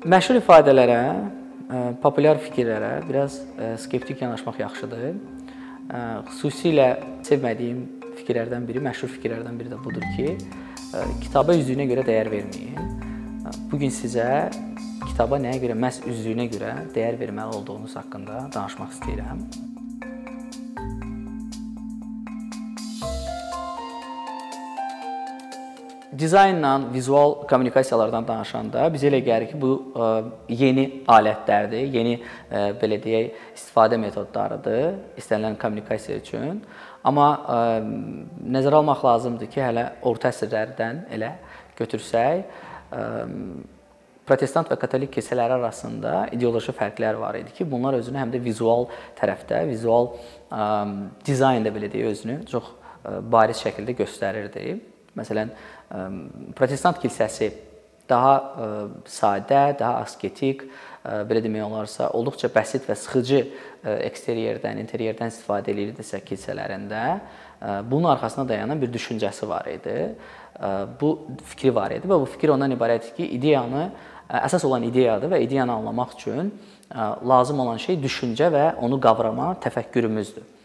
Məşhur ifadələrə, ə, populyar fikirlərə biraz ə, skeptik yanaşmaq yaxşıdır. Ə, xüsusilə sevmədiyim fikirlərdən biri, məşhur fikirlərdən biri də budur ki, kitaba üzlüyünə görə dəyər verməyin. Bu gün sizə kitaba nəyə görə, məhz üzlüyünə görə dəyər verməli olduğunuz haqqında danışmaq istəyirəm. Dizaynla, vizual kommunikasiyalardan danışanda bizə elə gəlir ki, bu e, yeni alətlərdir, yeni e, belə deyək, istifadə metodlarıdır istənilən kommunikasiya üçün. Amma e, nəzərə almaq lazımdır ki, hələ orta əsrlərdən elə götürsək, protestant və katolik kilsələri arasında ideoloji fərqlər var idi ki, bunlar özünü həm də vizual tərəfdə, vizual dizaynda belə deyək, özünü çox bariz şəkildə göstərirdi. Məsələn, protestant kilsəsi daha sadə, daha asketik, belə demək olarsa, olduqca bəsit və sıxıcı eksteryerdən, interyerdən istifadə edirdisə kilsələrində, bunun arxasında dayanan bir düşüncəsi var idi. Bu fikri var idi və bu fikir ondan ibarətdir ki, ideyanı əsas olan ideyadır və ideyanı anlamaq üçün lazım olan şey düşüncə və onu qavrama təfəkkürümüzdür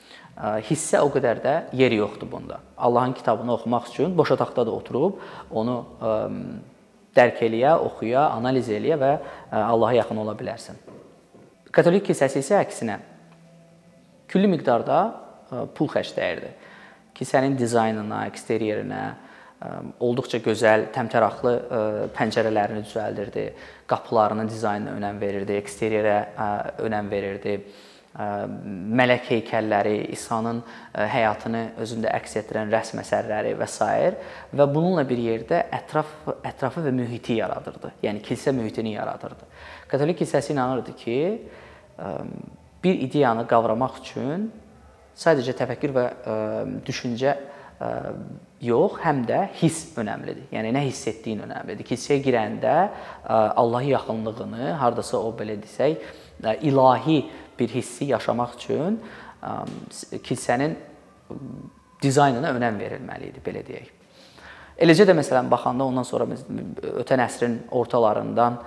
hissə o qədər də yeri yoxdur bunda. Allahın kitabını oxumaq üçün boş otaqda da oturub onu dərk eləyə, oxuya, analiz eləyə və Allaha yaxın ola bilərsən. Katolik kilsəsi isə əksinə külli miqdarda pul xərcləyirdi. Kilsənin dizaynına, eksteryerinə olduqca gözəl, təmtəraqlı pəncərələrini düzəldirdi, qapılarının dizaynına önəm verirdi, eksteryerə önəm verirdi mələk heykəlləri, İsa'nın həyatını özündə əks etdirən rəsm əsərləri və s. və bununla bir yerdə ətraf ətrafı və mühiti yaradırdı. Yəni kilsə mühitini yaradırdı. Katolik kilsəsi inanırdı ki, bir ideyanı qavramaq üçün sadəcə təfəkkür və düşüncə yox, həm də hiss önəmlidir. Yəni nə hiss etdiyin önəmlidir. Kilsəyə girəndə Allahın yaxınlığını, hardasa o belə desək, ilahi bir hissi yaşamaq üçün kilsənin dizaynına önəm verilməli idi, belə deyək. Eləcə də məsələn baxanda ondan sonra ötən əsrin ortalarından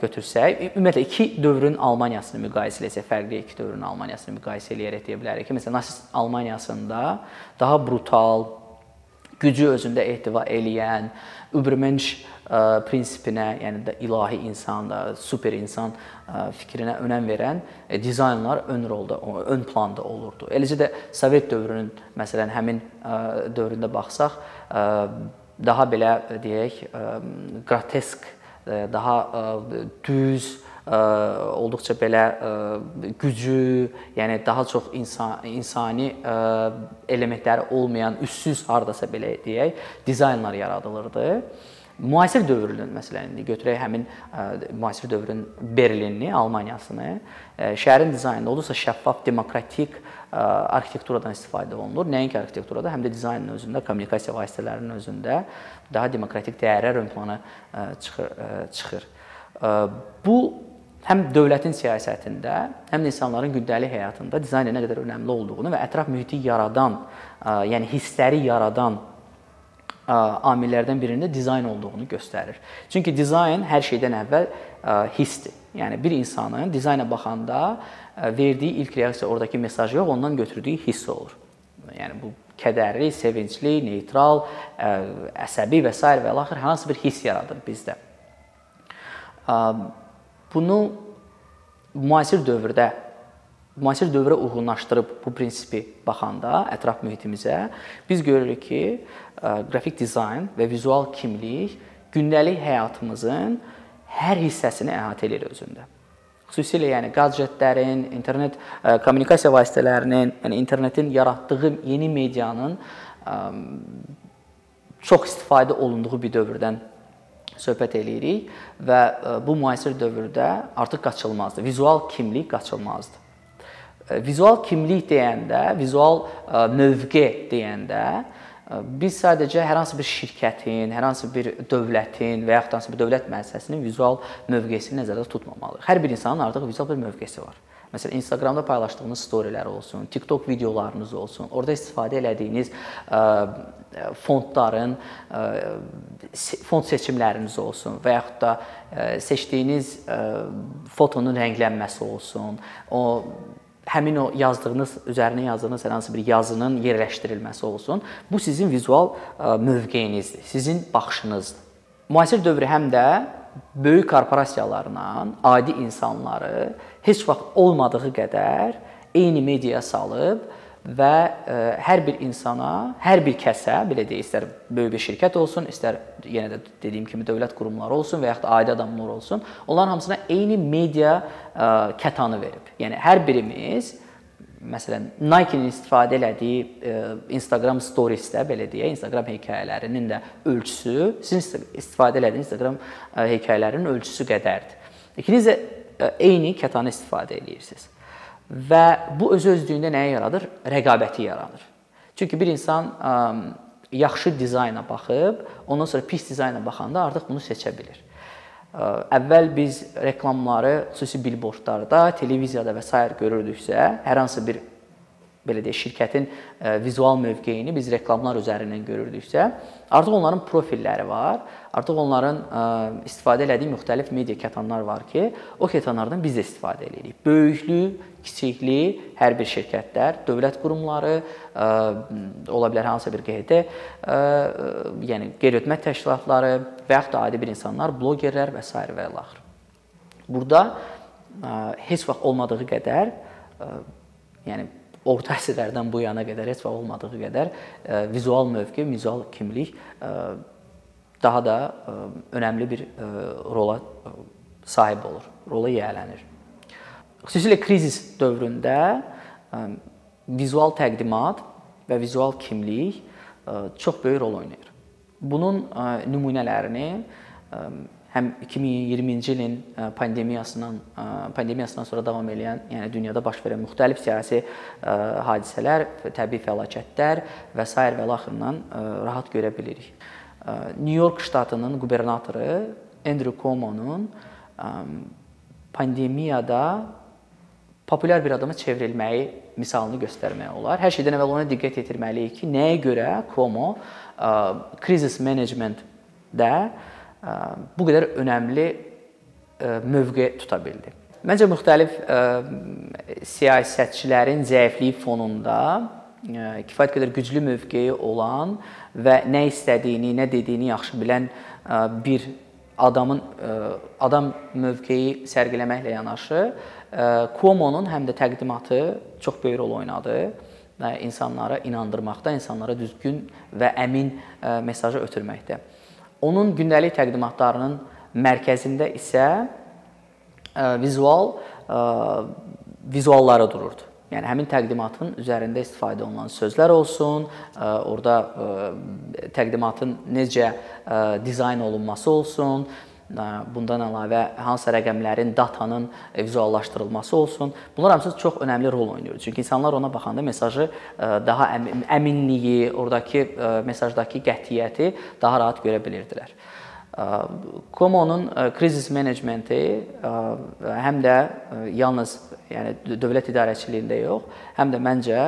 götürsək, ümumiyyətlə iki dövrün Almaniyasını müqayisə etsək, fərqli iki dövrün Almaniyasını müqayisə eləyərək deyə bilərik ki, məsələn nasist Almaniyasında daha brutal, gücü özündə ehtiva eləyən, Übermensch prinsipinə, yəni də ilahi insan da, super insan fikrinə önəm verən e, dizaynlar ön rolda, ön planda olurdu. Eləcə də Sovet dövrünün məsələn həmin dövründə baxsaq, daha belə deyək, qrotesk, daha düz olduqca belə gücü, yəni daha çox insan insani elementləri olmayan, üssüz hardasa belə deyək, dizaynlar yaradılırdı. Müasir dövrün məsələn indi götürək həmin müasir dövrün Berlinini, Almaniyasını, şəhərin dizaynında olursa şəffaf, demokratik arkitekturadan istifadə olunur. Nəinki arxitekturada, həm də dizaynın özündə, kommunikasiya vasitələrinin özündə daha demokratik dəyərlər ön plana çıxır. çıxır. Bu həm dövlətin siyasətində, həm də insanların gündəlik həyatında dizaynın nə qədər önəmli olduğunu və ətraf mühiti yaradan, yəni hissləri yaradan amillərdən birində dizayn olduğunu göstərir. Çünki dizayn hər şeydən əvvəl hissdir. Yəni bir insanın dizayna baxanda verdiyi ilk reaksiya oradakı mesaj yox, ondan götürdüyü hiss olur. Yəni bu kədərli, sevincli, neytral, əsəbi və s. və axır hansı bir hiss yaradır bizdə. Bunu müasir dövrdə müasir dövrə uyğunlaşdırıb bu prinsipi baxanda ətraf mühitimizə biz görürük ki, qrafik dizayn və vizual kimlik gündəlik həyatımızın hər hissəsini əhatə edir özündə. Xüsusilə yəni qadjetlərin, internet kommunikasiya vasitələrinin, yəni internetin yaratdığı yeni medianın çox istifadə olunduğu bir dövrdən söhbət eləyirik və bu müasir dövrdə artıq qaçılmazdır. Vizual kimlik qaçılmazdır. Vizual kimlik deyəndə, vizual mövqe deyəndə biz sadəcə hər hansı bir şirkətin, hər hansı bir dövlətin və yaxud hansı bir dövlət müəssisəsinin vizual mövqeyini nəzərdə tutmamalıyıq. Hər bir insanın artıq vizual bir mövqeyi var. Məsələn, Instagramda paylaşdığınız storylər olsun, TikTok videolarınız olsun, orada istifadə elədiyiniz fondların fond seçimləriniz olsun və yaxud da seçdiyiniz fotonun rənglənməsi olsun, o həmin o yazdığınız, üzərinə yazdığınız hər hansı bir yazının yerləşdirilməsi olsun. Bu sizin vizual mövqeyinizdir, sizin baxışınızdır. Müasir dövrü həm də böyük korporasiyalarla adi insanları heç vaxt olmadığı qədər eyni mediaya salıb və ə, hər bir insana, hər bir kəsə, belə deyək, istər böyük bir şirkət olsun, istər yenə də dediyim kimi dövlət qurumları olsun və yaxud da adi adamlar olsun, onların hamısına eyni media ə, kətanı verib. Yəni hər birimiz məsələn Nike-nin istifadə elədiyi ə, Instagram stories-də belə deyə, Instagram hekayələrinin də ölçüsü sizin istifadə elədiyiniz Instagram ə, hekayələrinin ölçüsü qədərdir. İkiniz də ə, eyni kətanı istifadə edirsiniz. Və bu öz özlüyündə nəyi yaradır? Rəqabəti yaradır. Çünki bir insan ə, yaxşı dizayna baxıb, ondan sonra pis dizayna baxanda artıq bunu seçə bilir. Ə, əvvəl biz reklamları xüsusi billboardlarda, televiziyada və s. görürdüksə, hər hansı bir belə deyək, şirkətin ə, vizual mövqeyini biz reklamlar üzərindən görürdüksə, artıq onların profilləri var. Artıq onların ə, istifadə etdiyi müxtəlif media kətanlar var ki, o kətanlardan biz də istifadə edirik. Böyüklü, kiçikli hər bir şirkətlər, dövlət qurumları, ə, ola bilər hansısa bir ə, yəni qeyri-hökumət təşkilatları və yaxud da adi bir insanlar, blogerlər və s. və ilaxır. Burada heç vaxt olmadığı qədər yəni orta əsrlərdən bu yana qədər heç vaxt olmadığı qədər ə, vizual mövqe, vizual kimlik ə, daha da ə, önəmli bir rola sahib olur, rola yiyələnir. Xüsusilə krizis dövründə vizual təqdimat və vizual kimlik çox böyük rol oynayır. Bunun nümunələrini həm 2020-ci ilin e, pandemiyasından e, pandemiyasından sonra davam edən, yəni dünyada baş verən müxtəlif siyasi e, hadisələr, təbii fəlakətlər və s. və laxırından rahat görə bilirik. New York ştatının qubernatoru Andrew Cuomo'nun pandemiyada populyar bir adama çevrilməyi misalını göstərmək olar. Hər şeydən əvvəl ona diqqət yetirməliyik ki, nəyə görə Cuomo crisis management-də bu qədər önəmli mövqe tuta bildi. Məncə müxtəlif siyasətçilərin zəifliyi fonunda kifayət qədər güclü mövqeyi olan və nə istədiyini, nə dediyini yaxşı bilən bir adamın adam mövqeyi sərgiləməklə yanaşı Cuomo-nun həm də təqdimatı çox böyük rol oynadı insanlara inandırmaqda, insanlara düzgün və əmin mesajı ötürməkdə. Onun gündəlik təqdimatlarının mərkəzində isə e, vizual e, vizualları dururdu. Yəni həmin təqdimatın üzərində istifadə olunan sözlər olsun, e, orada təqdimatın necə dizayn olunması olsun, bundan əlavə hansısa rəqəmlərin, datanın vizuallaşdırılması olsun. Bunlar hamısı çox önəmli rol oynayır. Çünki insanlar ona baxanda mesajı daha əminliyi, oradakı mesajdakı qətiyyəti daha rahat görə bilirdilər. Komonun krizis menecmenti həm də yalnız yəni dövlət idarəçiliyində yox, həm də məncə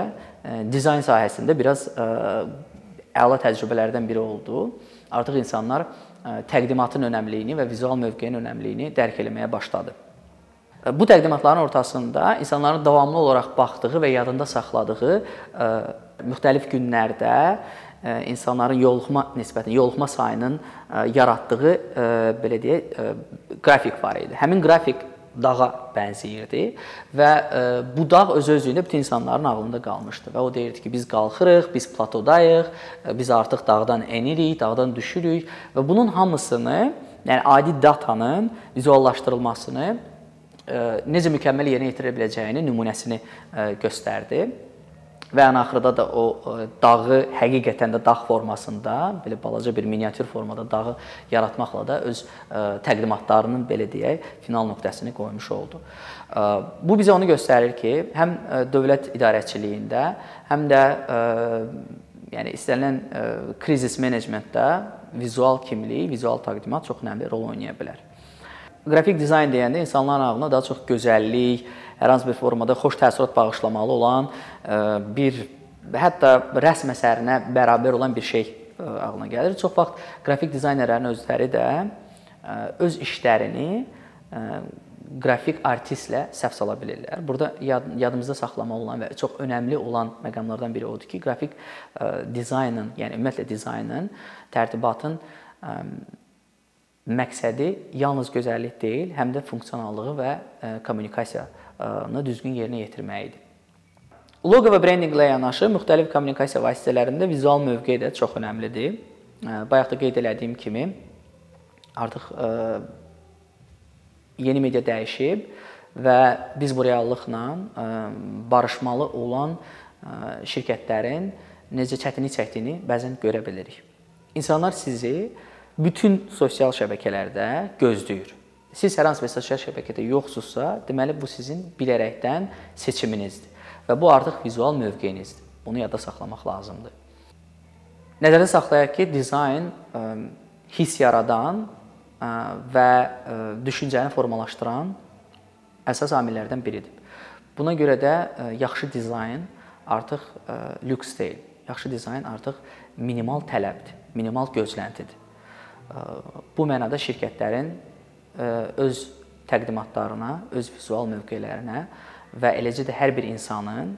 dizayn sahəsində biraz əla təcrübələrdən biri oldu. Artıq insanlar təqdimatın önəmliyini və vizual mövqeyin önəmliyini dərk etməyə başladı. Bu təqdimatların ortasında insanların davamlı olaraq baxdığı və yadında saxladığı müxtəlif günlərdə insanların yoluxma nisbətən yoluxma sayının yaratdığı belə deyək qrafik var idi. Həmin qrafik dağa bənzəyirdi və e, bu dağ öz-özlüyündə bütün insanların ağlında qalmışdı və o deyirdi ki, biz qalxırıq, biz platodayıq, e, biz artıq dağdan enirik, dağdan düşürük və bunun hamısını, yəni adi datanın vizuallaşdırılmasını e, necə mükəmməl yerinə yetirə biləcəyini nümunəsini göstərdi və ən axırda da o e, dağı həqiqətən də dağ formasında, belə balaca bir miniatür formada dağı yaratmaqla da öz e, təqdimatlarının belə deyək, final nöqtəsini qoymuş oldu. E, bu bizə onu göstərir ki, həm dövlət idarəçiliyində, həm də yəni istənilən krizis menecmentdə vizual kimlik, vizual təqdimat çox önəmli rol oynaya bilər. Qrafik dizayn deyəndə insanların ağlına daha çox gözəllik, hər hansı bir formada xoş təəssürat bağışlamalı olan bir hətta rəsm əsərinə bərabər olan bir şey ağlına gəlir. Çox vaxt qrafik dizaynerlərin özləri də öz işlərini qrafik artistlə səhv sala bilirlər. Burada yad, yadımızda saxlamalı olan və çox önəmli olan məqamlardan biri odur ki, qrafik ə, dizaynın, yəni ümumiyyətlə dizaynın, tərtibatın ə, məqsədi yalnız gözəllik deyil, həm də funksionallığı və ə, kommunikasiyanı düzgün yerinə yetirməyidir. Loqo və brendinqlə yanaşı müxtəlif kommunikasiya vasitələrində vizual mövqe də çox önəmlidir. Bayaq da qeyd elədiyim kimi artıq yeni media dəyişib və biz bu reallıqla barışmalı olan şirkətlərin necə çətinlik çəkdiyini bəzən görə bilirik. İnsanlar sizi bütün sosial şəbəkələrdə gözləyir. Siz hər hansı bir sosial şəbəkədə yoxsunuzsa, deməli bu sizin bilərəkdən seçiminizdir və bu artıq vizual mövqeyinizdir. Bunu yadda saxlamaq lazımdır. Nəzərdə saxlayaq ki, dizayn hiss yaradan və düşüncəni formalaşdıran əsas amillərdən biridir. Buna görə də yaxşı dizayn artıq lüks deyil. Yaxşı dizayn artıq minimal tələbdir, minimal gözləntidir. Bu mənada şirkətlərin öz təqdimatlarına, öz vizual mövqelərinə və eləcə də hər bir insanın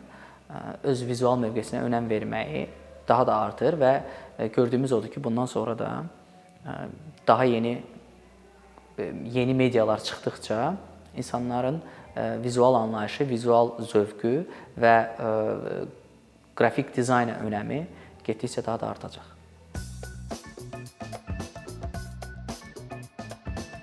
öz vizual mövqesinə önəm verməyi daha da artır və gördüyümüz odur ki, bundan sonra da daha yeni yeni medialar çıxdıqca insanların vizual anlayışı, vizual zövqü və qrafik dizayna önəmi getdikcə daha da artacaq.